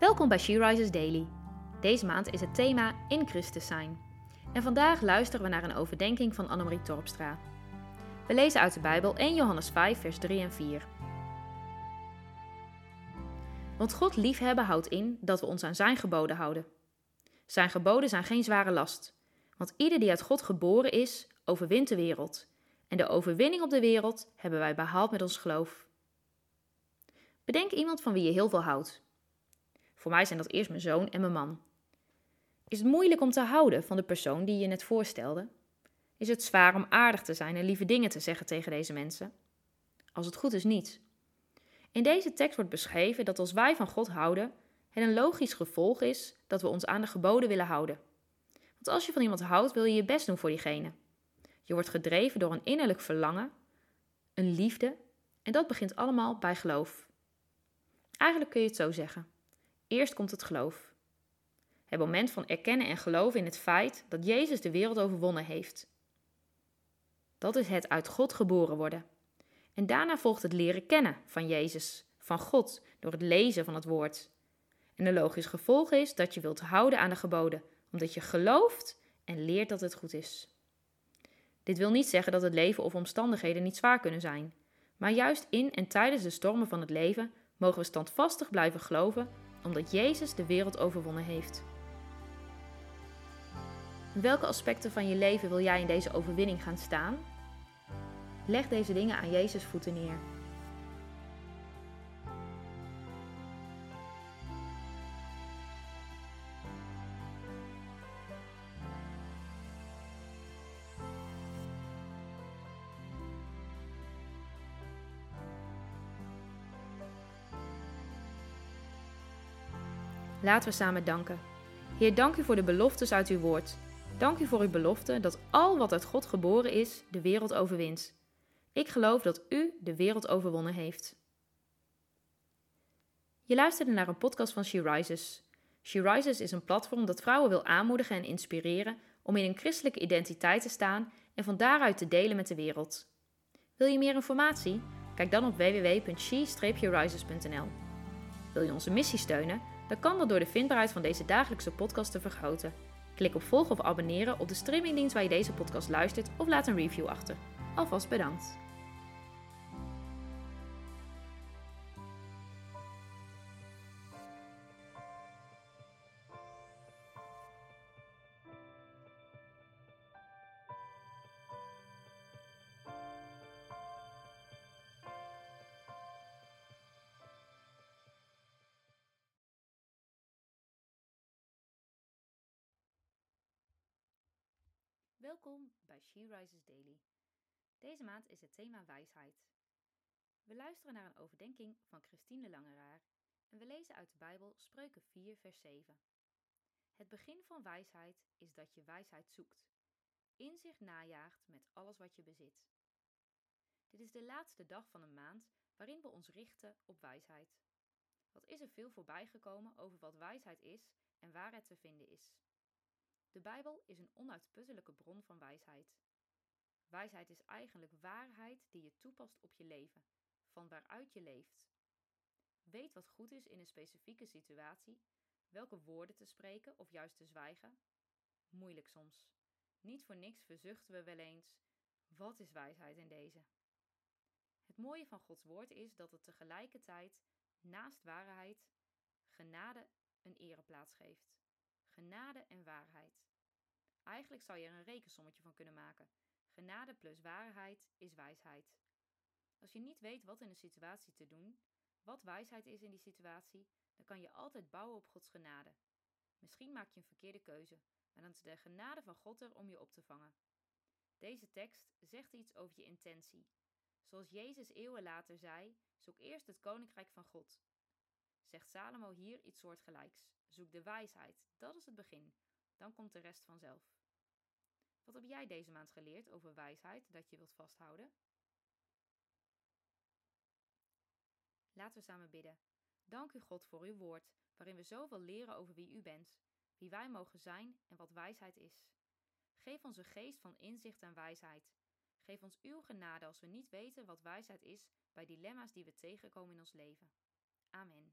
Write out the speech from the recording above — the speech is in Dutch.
Welkom bij She Rises Daily. Deze maand is het thema In Christus zijn. En vandaag luisteren we naar een overdenking van Annemarie Torpstra. We lezen uit de Bijbel 1 Johannes 5, vers 3 en 4. Want God liefhebben houdt in dat we ons aan Zijn geboden houden. Zijn geboden zijn geen zware last, want ieder die uit God geboren is, overwint de wereld. En de overwinning op de wereld hebben wij behaald met ons geloof. Bedenk iemand van wie je heel veel houdt. Voor mij zijn dat eerst mijn zoon en mijn man. Is het moeilijk om te houden van de persoon die je net voorstelde? Is het zwaar om aardig te zijn en lieve dingen te zeggen tegen deze mensen? Als het goed is niet. In deze tekst wordt beschreven dat als wij van God houden, het een logisch gevolg is dat we ons aan de geboden willen houden. Want als je van iemand houdt, wil je je best doen voor diegene. Je wordt gedreven door een innerlijk verlangen, een liefde, en dat begint allemaal bij geloof. Eigenlijk kun je het zo zeggen. Eerst komt het geloof. Het moment van erkennen en geloven in het feit dat Jezus de wereld overwonnen heeft. Dat is het uit God geboren worden. En daarna volgt het leren kennen van Jezus, van God, door het lezen van het woord. En een logisch gevolg is dat je wilt houden aan de geboden, omdat je gelooft en leert dat het goed is. Dit wil niet zeggen dat het leven of omstandigheden niet zwaar kunnen zijn, maar juist in en tijdens de stormen van het leven mogen we standvastig blijven geloven, omdat Jezus de wereld overwonnen heeft. Welke aspecten van je leven wil jij in deze overwinning gaan staan? Leg deze dingen aan Jezus voeten neer. Laten we samen danken. Heer, dank u voor de beloftes uit uw woord. Dank u voor uw belofte dat al wat uit God geboren is, de wereld overwint. Ik geloof dat u de wereld overwonnen heeft. Je luisterde naar een podcast van She Rises. She Rises is een platform dat vrouwen wil aanmoedigen en inspireren om in een christelijke identiteit te staan en van daaruit te delen met de wereld. Wil je meer informatie? Kijk dan op www.she-rises.nl. Wil je onze missie steunen? Dan kan dat door de vindbaarheid van deze dagelijkse podcast te vergroten. Klik op volgen of abonneren op de streamingdienst waar je deze podcast luistert of laat een review achter. Alvast bedankt. Welkom bij She Rises Daily. Deze maand is het thema wijsheid. We luisteren naar een overdenking van Christine de Langeraar en we lezen uit de Bijbel Spreuken 4, vers 7. Het begin van wijsheid is dat je wijsheid zoekt, inzicht najaagt met alles wat je bezit. Dit is de laatste dag van een maand waarin we ons richten op wijsheid. Wat is er veel voorbijgekomen over wat wijsheid is en waar het te vinden is? De Bijbel is een onuitputtelijke bron van wijsheid. Wijsheid is eigenlijk waarheid die je toepast op je leven, van waaruit je leeft. Weet wat goed is in een specifieke situatie, welke woorden te spreken of juist te zwijgen. Moeilijk soms. Niet voor niks verzuchten we wel eens: wat is wijsheid in deze? Het mooie van Gods woord is dat het tegelijkertijd naast waarheid genade een ereplaats geeft. Genade en waarheid. Eigenlijk zou je er een rekensommetje van kunnen maken. Genade plus waarheid is wijsheid. Als je niet weet wat in een situatie te doen, wat wijsheid is in die situatie, dan kan je altijd bouwen op Gods genade. Misschien maak je een verkeerde keuze, maar dan is de genade van God er om je op te vangen. Deze tekst zegt iets over je intentie. Zoals Jezus eeuwen later zei: zoek eerst het koninkrijk van God. Zegt Salomo hier iets soortgelijks. Zoek de wijsheid, dat is het begin. Dan komt de rest vanzelf. Wat heb jij deze maand geleerd over wijsheid dat je wilt vasthouden? Laten we samen bidden. Dank u God voor uw woord, waarin we zoveel leren over wie u bent, wie wij mogen zijn en wat wijsheid is. Geef ons een geest van inzicht en wijsheid. Geef ons uw genade als we niet weten wat wijsheid is bij dilemma's die we tegenkomen in ons leven. Amen.